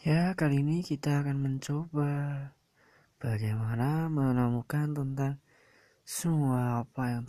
Ya, kali ini kita akan mencoba bagaimana menemukan tentang semua apa yang telah